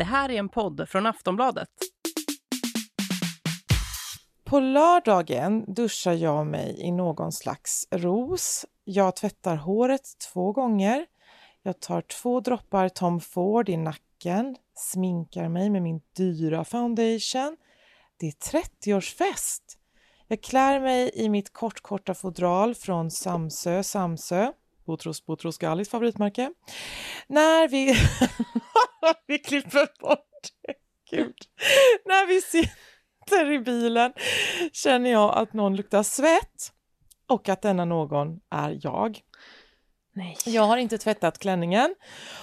Det här är en podd från Aftonbladet. På lördagen duschar jag mig i någon slags ros. Jag tvättar håret två gånger. Jag tar två droppar Tom Ford i nacken, sminkar mig med min dyra foundation. Det är 30-årsfest. Jag klär mig i mitt kortkorta fodral från Samsö Samsö, Botros Botros Gallis favoritmärke. När vi... vi klipper bort det. Gud. När vi sitter i bilen känner jag att någon luktar svett och att denna någon är jag. Nej. Jag har inte tvättat klänningen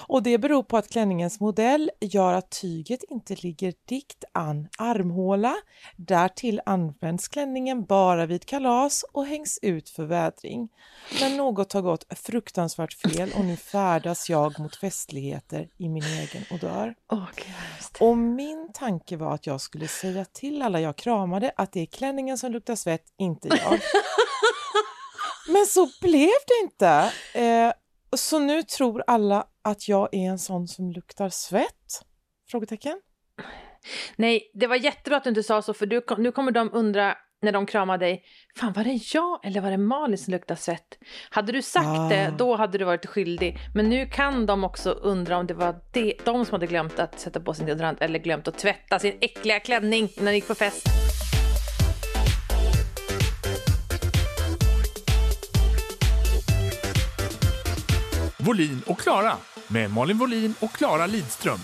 och det beror på att klänningens modell gör att tyget inte ligger dikt an armhåla. Därtill används klänningen bara vid kalas och hängs ut för vädring. Men något har gått fruktansvärt fel och nu färdas jag mot festligheter i min egen odör. Oh, och min tanke var att jag skulle säga till alla jag kramade att det är klänningen som luktar svett, inte jag. Men så blev det inte. Eh, så nu tror alla att jag är en sån som luktar svett? Frågetecken. Nej, det var jättebra att du inte sa så, för du, nu kommer de undra när de kramar dig, fan var det jag eller var det Malin som luktade svett? Hade du sagt ah. det, då hade du varit skyldig. Men nu kan de också undra om det var det, de som hade glömt att sätta på sin deodorant eller glömt att tvätta sin äckliga klänning när de gick på fest. Volin och Klara med Malin Volin och Klara Lidström.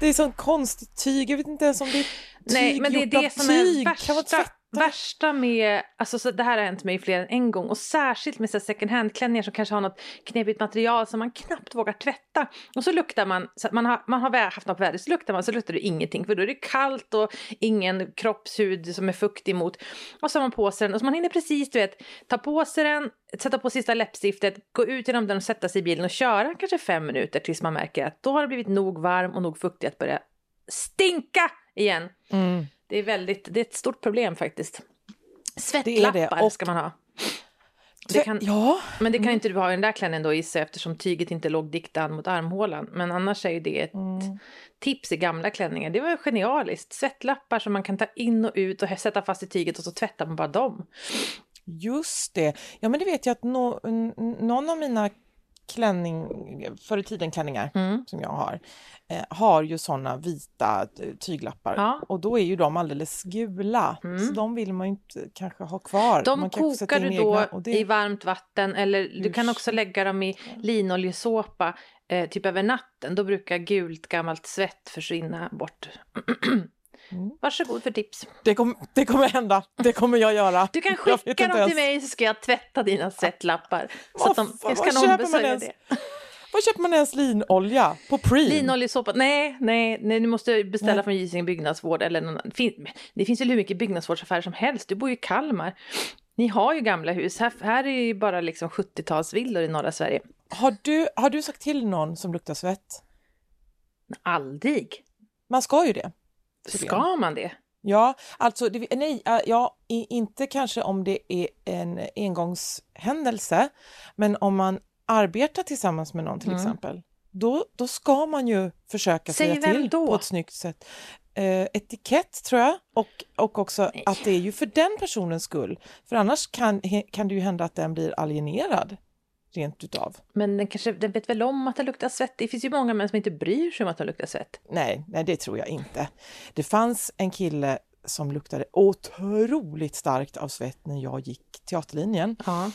Det är sånt konstigt tyg, jag vet inte ens om det är tyg Nej, men det är det som tyg. är värsta, värsta med, alltså så det här har hänt mig fler än en gång och särskilt med så second hand-klänningar som kanske har något knepigt material som man knappt vågar tvätta. Och så luktar man, så man har, man har haft något på vädret, så luktar man så luktar det ingenting för då är det kallt och ingen kroppshud som är fuktig mot. Och så har man på sig den och så man hinner precis du vet ta på sig den, sätta på sista läppstiftet, gå ut genom den och sätta sig i bilen och köra kanske fem minuter tills man märker att då har det blivit nog varm och nog fuktig att börja stinka igen. Mm. Det är, väldigt, det är ett stort problem faktiskt. Svettlappar. Och... ska man ha. Det kan, ja. Men det kan inte du ha i den där klänningen då gissar eftersom tyget inte låg diktan mot armhålan. Men annars är ju det ett mm. tips i gamla klänningar. Det var genialiskt. Svettlappar som man kan ta in och ut och sätta fast i tyget och så tvättar man bara dem. Just det. Ja men det vet jag att no, någon av mina klänning, förr i tiden klänningar mm. som jag har, eh, har ju sådana vita eh, tyglappar ja. och då är ju de alldeles gula. Mm. Så de vill man ju inte kanske ha kvar. De man kokar du då det... i varmt vatten eller Just. du kan också lägga dem i linoljesåpa eh, typ över natten. Då brukar gult gammalt svett försvinna bort. Mm. Varsågod för tips. Det, kom, det kommer hända, det kommer jag göra. Du kan skicka dem till mig så ska jag tvätta dina svettlappar. Så att de, jag ska någon ombesörja det. Var köper man ens linolja? På Preem? Linoljesåpa? Nej, nej, nej, du måste beställa nej. från Gysinge byggnadsvård eller någon, Det finns väl hur mycket byggnadsvårdsaffärer som helst. Du bor ju i Kalmar. Ni har ju gamla hus. Här, här är ju bara liksom 70-talsvillor i norra Sverige. Har du, har du sagt till någon som luktar svett? Aldrig. Man ska ju det. Ska man det? Ja, alltså det, nej, ja, inte kanske om det är en engångshändelse, men om man arbetar tillsammans med någon till mm. exempel, då, då ska man ju försöka Säg säga till då? på ett snyggt sätt. Eh, etikett tror jag och, och också nej. att det är ju för den personens skull, för annars kan, kan det ju hända att den blir alienerad rent utav. Men den kanske den vet väl om att det luktar svett? Det finns ju många män som inte bryr sig om att det luktar svett. Nej, nej, det tror jag inte. Det fanns en kille som luktade otroligt starkt av svett när jag gick teaterlinjen. Ja.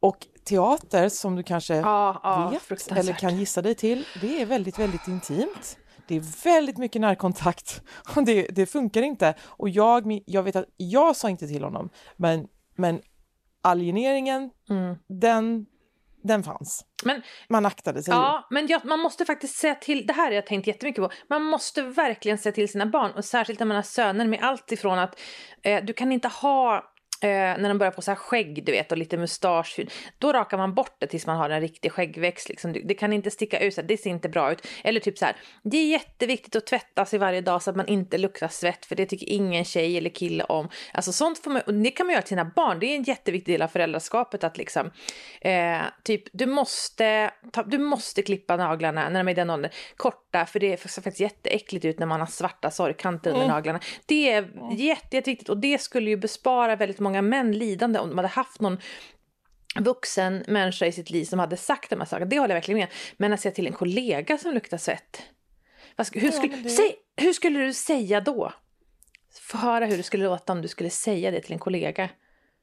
Och teater, som du kanske ja, ja, vet eller kan gissa dig till, det är väldigt, väldigt intimt. Det är väldigt mycket närkontakt och det, det funkar inte. Och jag, jag vet att jag sa inte till honom, men, men alieneringen, mm. den den fanns. Men, man aktade sig Ja, ju. men jag, man måste faktiskt säga till, det här har jag tänkt jättemycket på, man måste verkligen säga till sina barn och särskilt när man har söner med allt ifrån att eh, du kan inte ha Eh, när de börjar få så här skägg, du vet, och lite mustasch. Då rakar man bort det tills man har en riktig skäggväxt. Liksom. Det, kan inte sticka ut, så här, det ser inte bra ut. Eller typ så här, det är jätteviktigt att tvätta sig varje dag så att man inte luktar svett, för det tycker ingen tjej eller kille om. Alltså sånt får man, och det kan man göra till sina barn. Det är en jätteviktig del av föräldraskapet att liksom, eh, typ, du måste, ta, du måste klippa naglarna när de är i den åldern, korta, för det ser faktiskt jätteäckligt ut när man har svarta sorgkanter under mm. naglarna. Det är jätte, jätteviktigt och det skulle ju bespara väldigt många män lidande om de hade haft någon vuxen människa i sitt liv som hade sagt de här sakerna. Det håller jag verkligen med. Men att säga till en kollega som luktar svett. Hur skulle, det... säg, hur skulle du säga då? Få höra hur det skulle låta om du skulle säga det till en kollega.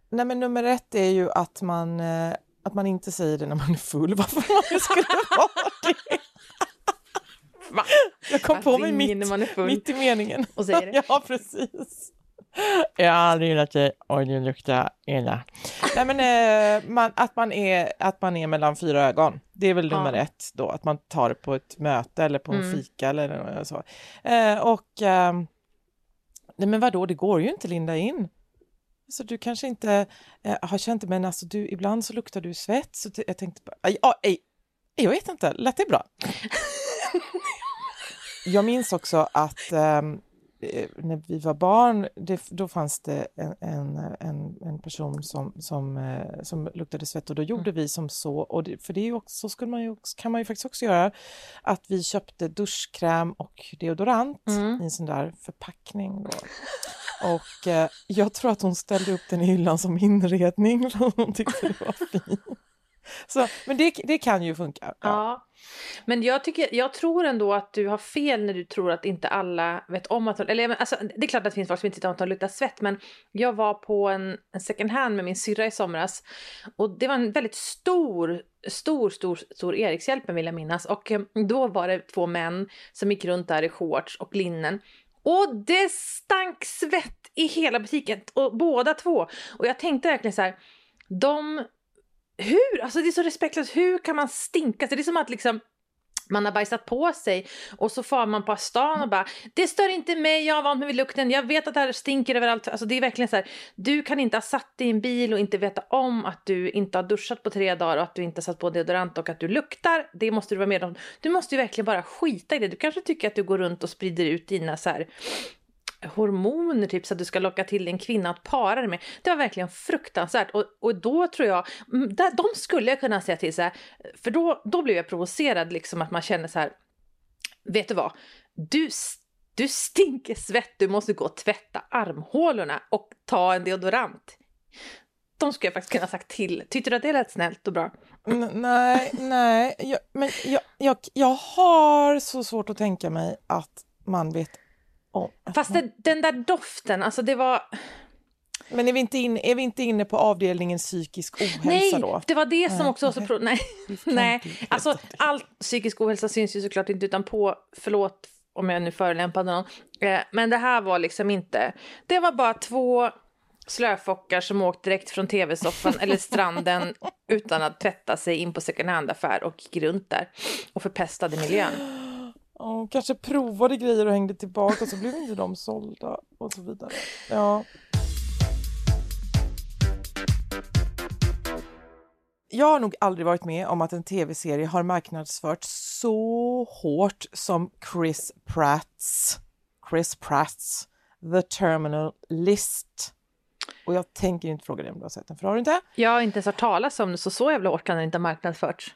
Nej, men nummer ett är ju att man, eh, att man inte säger det när man är full. Varför man skulle vara det? Va? Jag kom Varför på mig mitt, mitt i meningen. Och säger det? ja, precis. Jag har aldrig gillat dig och du luktar illa. Nej, men, eh, man, att, man är, att man är mellan fyra ögon, det är väl ja. nummer ett då, att man tar det på ett möte eller på en mm. fika eller så. Eh, och, eh, nej men vadå, det går ju inte Linda in. Så du kanske inte eh, har känt det, men alltså du, ibland så luktar du svett. Så jag tänkte, aj, aj, jag vet inte, lät det bra? jag minns också att um, Eh, när vi var barn, det, då fanns det en, en, en person som, som, eh, som luktade svett och då gjorde mm. vi som så, och det, för det är också, så skulle man ju, kan man ju faktiskt också göra, att vi köpte duschkräm och deodorant mm. i en sån där förpackning. Då. Och eh, jag tror att hon ställde upp den i hyllan som inredning för hon tyckte det var fint. Så, men det, det kan ju funka. Ja. ja. Men jag, tycker, jag tror ändå att du har fel när du tror att inte alla vet om att eller alltså, Det är klart att det finns folk som inte vet om att de luktar svett men jag var på en, en second hand med min syrra i somras och det var en väldigt stor, stor, stor, stor Erikshjälpen vill jag minnas och eh, då var det två män som gick runt där i shorts och linnen och det stank svett i hela butiken, och båda två. Och jag tänkte verkligen så här, de hur? Alltså det är så respektlöst. Hur kan man stinka? Så det är som att liksom man har bajsat på sig och så far man på stan och bara det stör inte mig, jag har vant mig vid lukten, jag vet att det här stinker överallt. Alltså det är verkligen så här, du kan inte ha satt dig i en bil och inte veta om att du inte har duschat på tre dagar och att du inte har satt på deodorant och att du luktar. Det måste du vara med om. Du måste ju verkligen bara skita i det. Du kanske tycker att du går runt och sprider ut dina så här hormoner typ så att du ska locka till en kvinna att para dig med. Det var verkligen fruktansvärt och, och då tror jag, mm, där, de skulle jag kunna säga till så här, för då, då blev jag provocerad liksom att man känner så här, vet du vad, du, du stinker svett, du måste gå och tvätta armhålorna och ta en deodorant. De skulle jag faktiskt kunna sagt till. Tyckte du att det lät snällt och bra? N nej, nej, jag, men jag, jag, jag har så svårt att tänka mig att man vet Oh. Fast det, den där doften, alltså det var... Men är vi, inte in, är vi inte inne på avdelningen psykisk ohälsa nej, då? Nej, det var det som också var så... Pro- nej, nej. alltså all psykisk ohälsa syns ju såklart inte utan på, förlåt om jag nu förolämpade någon, eh, men det här var liksom inte, det var bara två slöfockar som åkt direkt från tv-soffan eller stranden utan att tvätta sig in på second hand-affär och gick runt där och förpestade miljön. Och kanske provade grejer och hängde tillbaka och så blev inte de sålda och så vidare. Ja. Jag har nog aldrig varit med om att en tv-serie har marknadsförts så hårt som Chris Pratts Chris Pratts The Terminal List. Och jag tänker inte fråga dig om du har sett den, för har du inte? Jag har inte ens hört talas om det, så så jävla hårt kan den inte ha marknadsförts.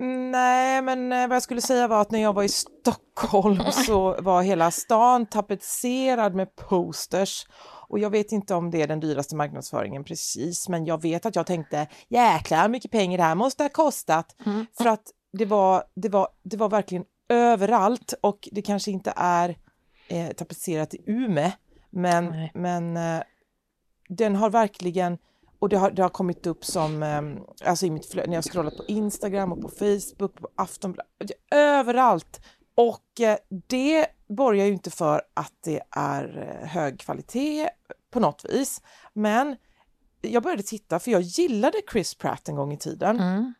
Nej, men eh, vad jag skulle säga var att när jag var i Stockholm så var hela stan tapetserad med posters. Och jag vet inte om det är den dyraste marknadsföringen precis, men jag vet att jag tänkte jäklar mycket pengar det här måste ha kostat. Mm. För att det var, det, var, det var verkligen överallt och det kanske inte är eh, tapetserat i Ume, men, men eh, den har verkligen och det har, det har kommit upp som, um, alltså i mitt flöde, när jag scrollat på Instagram och på Facebook, på Aftonbladet, överallt. Och eh, det borgar ju inte för att det är eh, hög kvalitet på något vis. Men jag började titta för jag gillade Chris Pratt en gång i tiden. Mm.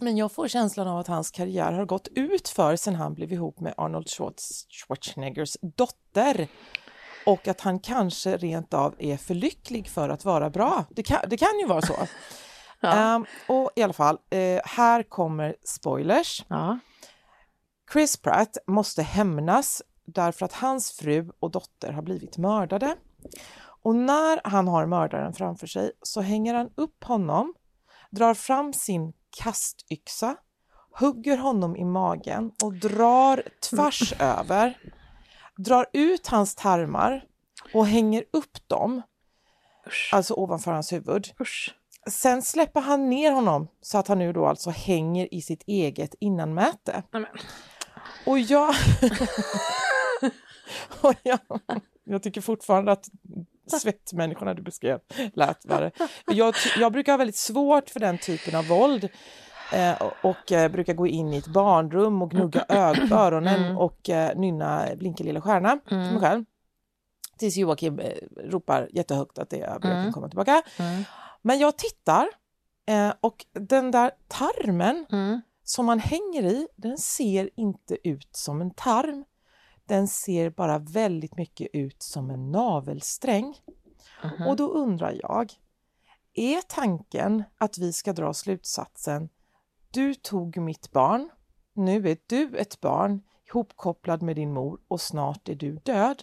Men jag får känslan av att hans karriär har gått ut för sen han blev ihop med Arnold Schwarzeneggers dotter. Och att han kanske rent av är för lycklig för att vara bra. Det kan, det kan ju vara så. Ja. Ehm, och i alla fall, eh, här kommer spoilers. Ja. Chris Pratt måste hämnas därför att hans fru och dotter har blivit mördade. Och när han har mördaren framför sig så hänger han upp honom, drar fram sin kastyxa, hugger honom i magen och drar tvärs över, drar ut hans tarmar och hänger upp dem, Usch. alltså ovanför hans huvud. Usch. Sen släpper han ner honom så att han nu då alltså hänger i sitt eget innanmäte. Nej, men. Och jag... och jag, jag tycker fortfarande att svettmänniskorna du beskrev lät värre. Jag, jag brukar ha väldigt svårt för den typen av våld och, och eh, brukar gå in i ett barnrum och gnugga ö- öronen Mm. och eh, nynna Blinka lilla stjärna för mig själv. Tills Joakim eh, ropar jättehögt att det är, jag kan Mm. komma tillbaka. Mm. Men jag tittar eh, och den där tarmen Mm. som man hänger i, den ser inte ut som en tarm. Den ser bara väldigt mycket ut som en navelsträng. Mhm. Och då undrar jag, är tanken att vi ska dra slutsatsen du tog mitt barn, nu är du ett barn ihopkopplad med din mor och snart är du död.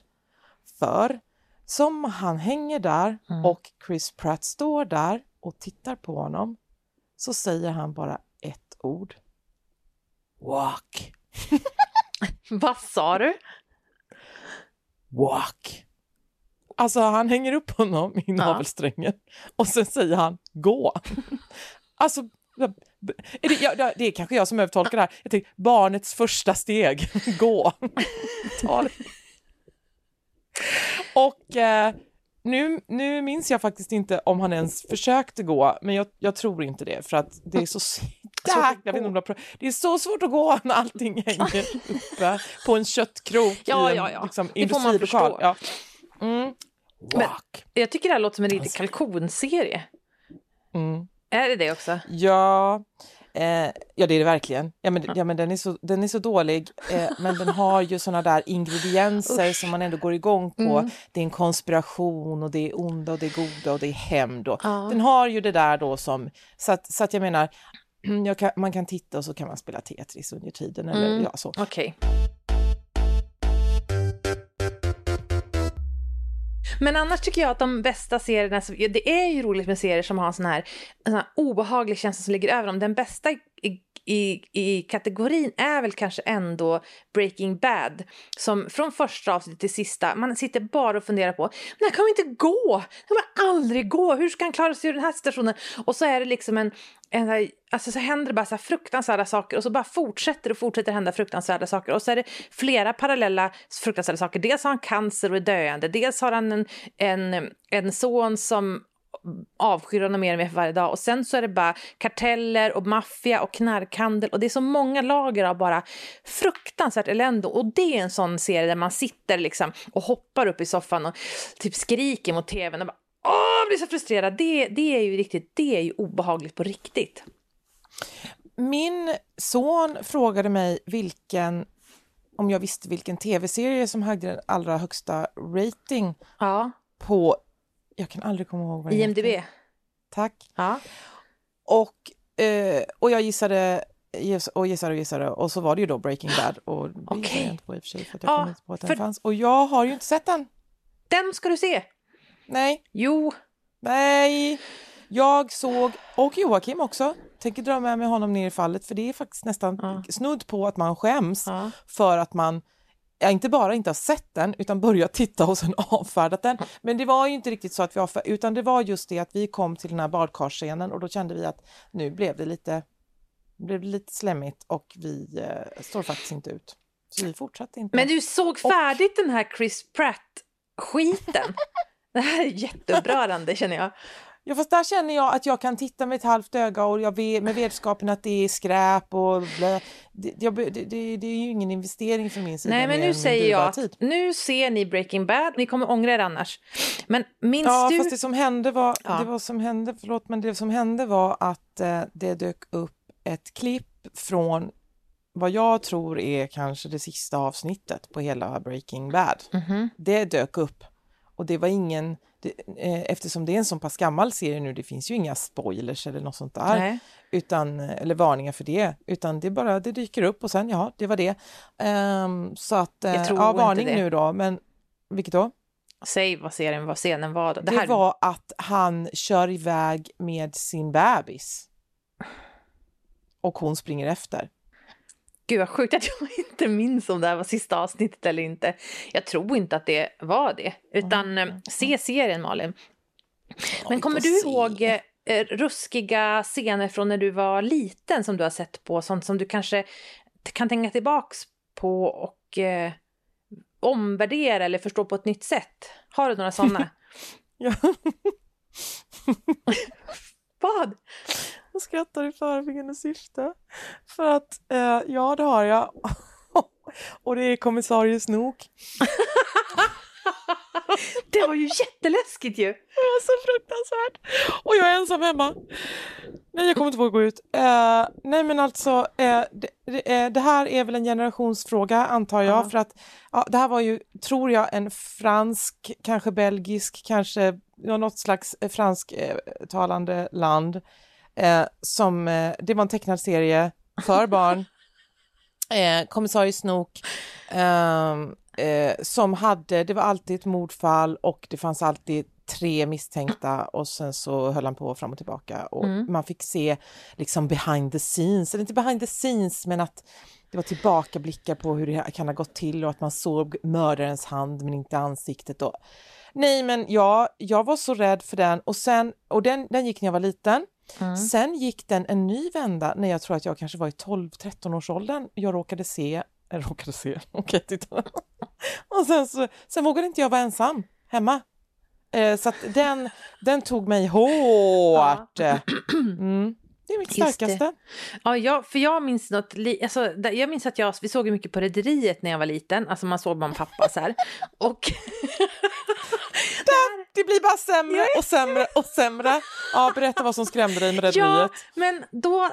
För som han hänger där Mm. och Chris Pratt står där och tittar på honom så säger han bara ett ord. Walk, Vad sa du? walk. Alltså han hänger upp honom i navelsträngen och sen säger han gå. Alltså, är det, ja, det är kanske jag som övertolkar det här. Jag tänker, barnets första steg, gå. Och eh, nu, nu minns jag faktiskt inte om han ens försökte gå, men jag, jag tror inte det för att det är så jäkla, det är så svårt att gå när allting hänger uppe på en köttkrok Ja, i en ja, ja. Liksom, Det får man industrilokal. förstå. Ja. Mm. Men-. Jag tycker det här låter som en riktig Alltså. kalkonserie. Mm. Är det det också? Ja, eh, ja det är det verkligen. Ja men, ja, men den, är så, den är så dålig, eh, men den har ju såna där ingredienser som man ändå går igång på. Mm. Det är en konspiration och det är onda och det är goda och det är hämnd. Ja. Den har ju det där då som, så att, så att jag menar, jag kan, man kan titta och så kan man spela Tetris under tiden eller Mm. ja så. Okej. Men annars tycker jag att de bästa serierna, det är ju roligt med serier som har en sån här, en sån här obehaglig känsla som ligger över dem. Den bästa i, i, kategorin är väl kanske ändå Breaking Bad. Som från första avsnittet till sista, man sitter bara och funderar på, när det här kommer inte gå! Det kommer aldrig gå! Hur ska han klara sig ur den här situationen? Och så är det liksom en, en här- alltså så händer det bara så här fruktansvärda saker och så bara fortsätter och fortsätter hända fruktansvärda saker och så är det flera parallella fruktansvärda saker. Dels har han cancer och är döende, dels har han en, en, en son som avskyr honom mer och mer för varje dag och sen så är det bara karteller och maffia och knarkhandel och det är så många lager av bara fruktansvärt elände och det är en sån serie där man sitter liksom och hoppar upp i soffan och typ skriker mot tvn och bara Åh, blir så frustrerad. Det, det är ju riktigt, det är ju obehagligt på riktigt. Min son frågade mig vilken, om jag visste vilken tv-serie som hade den allra högsta rating Ja, på, jag kan aldrig komma ihåg vad den IMDB. heter. Tack. Ja. Och, eh, och jag gissade giss- och gissade och gissade och så var det ju då Breaking Bad och det gissade jag inte på i och för sig för att jag Ja, kom inte på att den för- fanns. Och jag har ju inte sett den. Den ska du se. Nej, Jo, nej. Jag såg, och Joakim också, tänker dra med mig honom ner i fallet för det är faktiskt nästan Ja. snudd på att man skäms Ja. för att man ja, inte bara inte har sett den utan börjat titta och sen avfärdat den. Men det var ju inte riktigt så att vi avfärdade, utan det var just det att vi kom till den här badkarsscenen och då kände vi att nu blev det lite, blev det lite slemmigt och vi eh, står faktiskt inte ut. Så vi fortsatte inte. men du såg färdigt den här Chris Pratt-skiten. Det här är jätteupprörande känner jag. Ja fast där känner jag att jag kan titta med ett halvt öga och jag vet, med vetskapen att det är skräp och blä, det, jag, det, det, det är ju ingen investering från min sida. Nej, men nu säger jag tid. nu ser ni Breaking Bad, ni kommer ångra er annars. Men minns Ja, du... fast det som hände var, Ja. det var som hände, förlåt, men det som hände var att eh, det dök upp ett klipp från vad jag tror är kanske det sista avsnittet på hela Breaking Bad. Mhm. Det dök upp Och det var ingen, det, eh, eftersom det är en så pass gammal serie nu, det finns ju inga spoilers eller något sånt där, Nej. utan, eller varningar för det, utan det bara det dyker upp och sen ja, det var det. Ehm, så att, eh, ja, varning nu då, men vilket då? Säg vad serien vad scenen var. Då. Det, Det, här, var att han kör iväg med sin bebis. Och hon springer efter. Gud vad sjukt att jag inte minns om det här var sista avsnittet eller inte. Jag tror inte att det var det. Utan eh, se serien Malin. Men kommer du ihåg eh, eh, ruskiga scener från när du var liten som du har sett på? Sånt som du kanske kan tänka tillbaks på och eh, omvärdera eller förstå på ett nytt sätt? Har du några sådana? Ja. Vad? Jag skrattar i förebyggande syfte. För att, eh, ja det har jag. och det är kommissarie Snook. Det var ju jätteläskigt ju! Det var så fruktansvärt. Och jag är ensam hemma. Nej, jag kommer inte våga gå ut. Eh, nej, men alltså, eh, det, det, eh, det här är väl en generationsfråga antar jag. Ja. För att ja, det här var ju, tror jag, en fransk, kanske belgisk, kanske något slags fransktalande land. Eh, som, eh, det var en tecknad serie för barn. Eh, kommissarie Snook. ehm, eh, som hade, det var alltid ett mordfall och det fanns alltid tre misstänkta och sen så höll han på fram och tillbaka och Mm. man fick se liksom behind the scenes, eller inte behind the scenes men att det var tillbakablickar på hur det kan ha gått till och att man såg mördarens hand men inte ansiktet. Och... Nej men ja, jag var så rädd för den och sen, och den, den gick när jag var liten. Mm. Sen gick den en ny vända när jag tror att jag kanske var i 12-13 års åldern. Jag råkade se, jag råkade se, okej titta. Och sen, så, sen vågade inte jag vara ensam hemma. Eh, så den, den tog mig hårt. Mm. Det är mitt starkaste. Ja, jag, för jag minns något, alltså, där- jag minns att jag, vi såg mycket på Rederiet när jag var liten, alltså man såg och pappa så här. Och Det blir bara sämre och sämre och sämre. Ja, berätta vad som skrämde dig med ja, men då,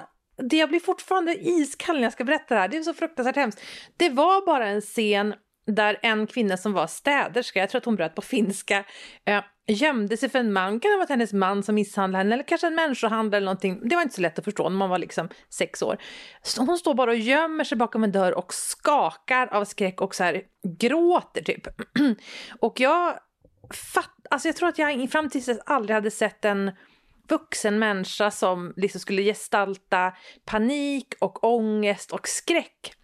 det jag blir fortfarande iskall när jag ska berätta det här, det är så fruktansvärt hemskt. Det var bara en scen där en kvinna som var städerska, jag tror att hon bröt på finska, eh, gömde sig för en man, kan det ha varit hennes man som misshandlade henne eller kanske en människohandlare eller någonting. Det var inte så lätt att förstå när man var liksom sex år. Så hon står bara och gömmer sig bakom en dörr och skakar av skräck och så här gråter typ. och jag fatt, alltså jag tror att jag fram tills dess aldrig hade sett en vuxen människa som liksom skulle gestalta panik och ångest och skräck.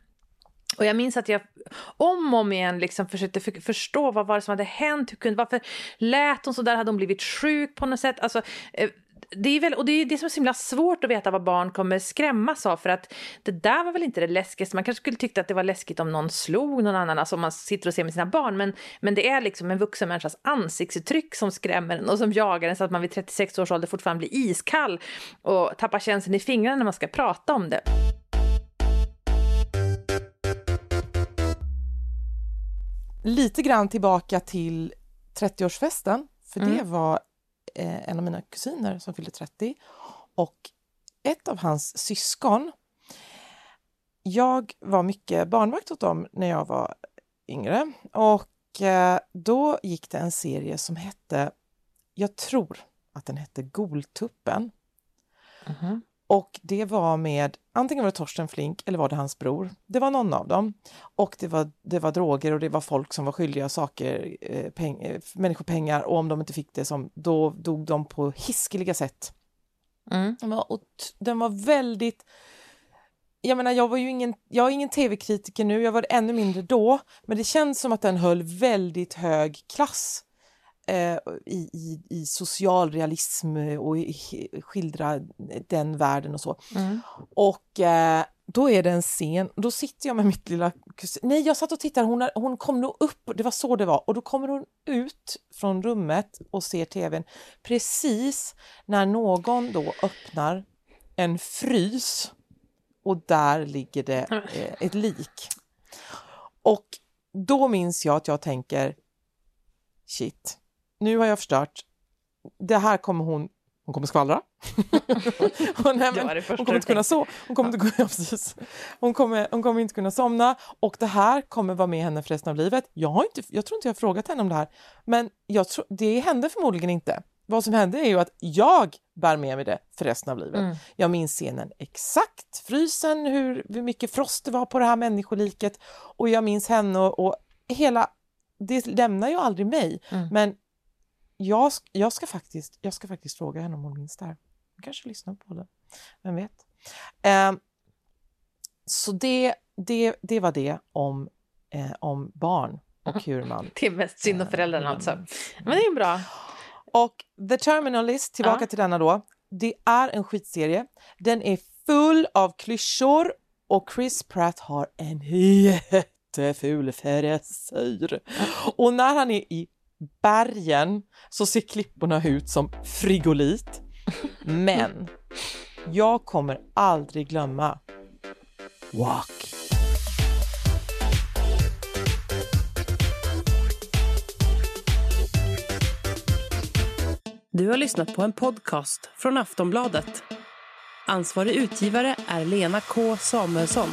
Och jag minns att jag om och om igen liksom försökte för, förstå vad var det som hade hänt, hur kunde, varför lät hon så där, hade hon blivit sjuk på något sätt? Alltså, eh, det är väl, och det är det som är så himla svårt att veta vad barn kommer skrämmas av för att det där var väl inte det läskigaste. Man kanske skulle tycka att det var läskigt om någon slog någon annan, alltså om man sitter och ser med sina barn. Men, men det är liksom en vuxen människas ansiktsuttryck som skrämmer en och som jagar en så att man vid 36 års ålder fortfarande blir iskall och tappar känslan i fingrarna när man ska prata om det. Lite grann tillbaka till 30-årsfesten, för det Mm. var eh, en av mina kusiner som fyllde 30 och ett av hans syskon. Jag var mycket barnvakt åt dem när jag var yngre och eh, då gick det en serie som hette, jag tror att den hette Goltuppen. Och det var med, antingen var det Torsten Flink eller var det hans bror. Det var någon av dem. Och det var, det var droger och det var folk som var skyldiga saker, eh, peng, eh, människor pengar och om de inte fick det, som, då dog de på hiskeliga sätt. Mm. Den var, den var väldigt... Jag menar, jag var ju ingen, jag är ingen tv-kritiker nu, jag var ännu mindre då, men det känns som att den höll väldigt hög klass eh, i, i, i social realism och i, skildra den världen och så. Mm. Och eh, då är det en scen, då sitter jag med mitt lilla kusin. Nej, jag satt och tittade, hon, hon kom nog upp, det var så det var. Och då kommer hon ut från rummet och ser tvn precis när någon då öppnar en frys och där ligger det eh, ett lik. Och då minns jag att jag tänker shit, nu har jag förstört. Det här kommer hon hon kommer skvallra. och nej, men, hon kommer inte kunna so hon kommer, inte, ja, precis. Hon, kommer, hon kommer inte kunna somna och det här kommer vara med henne för resten av livet. Jag, har inte, jag tror inte jag har frågat henne om det här, men jag tror, det hände förmodligen inte. Vad som hände är ju att jag bär med mig det för resten av livet. Mm. Jag minns scenen exakt, frysen, hur, hur mycket frost det var på det här människoliket och jag minns henne och, och hela, det lämnar ju aldrig mig. Mm. Men jag, jag, ska faktiskt, jag ska faktiskt fråga henne om hon minns det här. Hon kanske lyssnar på det, vem vet. Ehm, så det, det, det var det om, eh, om barn och hur man... Det är mest synd om föräldrarna alltså. Men det är bra. Och The Terminalist, tillbaka Ja. till denna då. Det är en skitserie. Den är full av klyschor och Chris Pratt har en jätteful frisyr. Och när han är i bergen så ser klipporna ut som frigolit. Men jag kommer aldrig glömma Walk. Du har lyssnat på en podcast från Aftonbladet. Ansvarig utgivare är Lena K Samuelsson.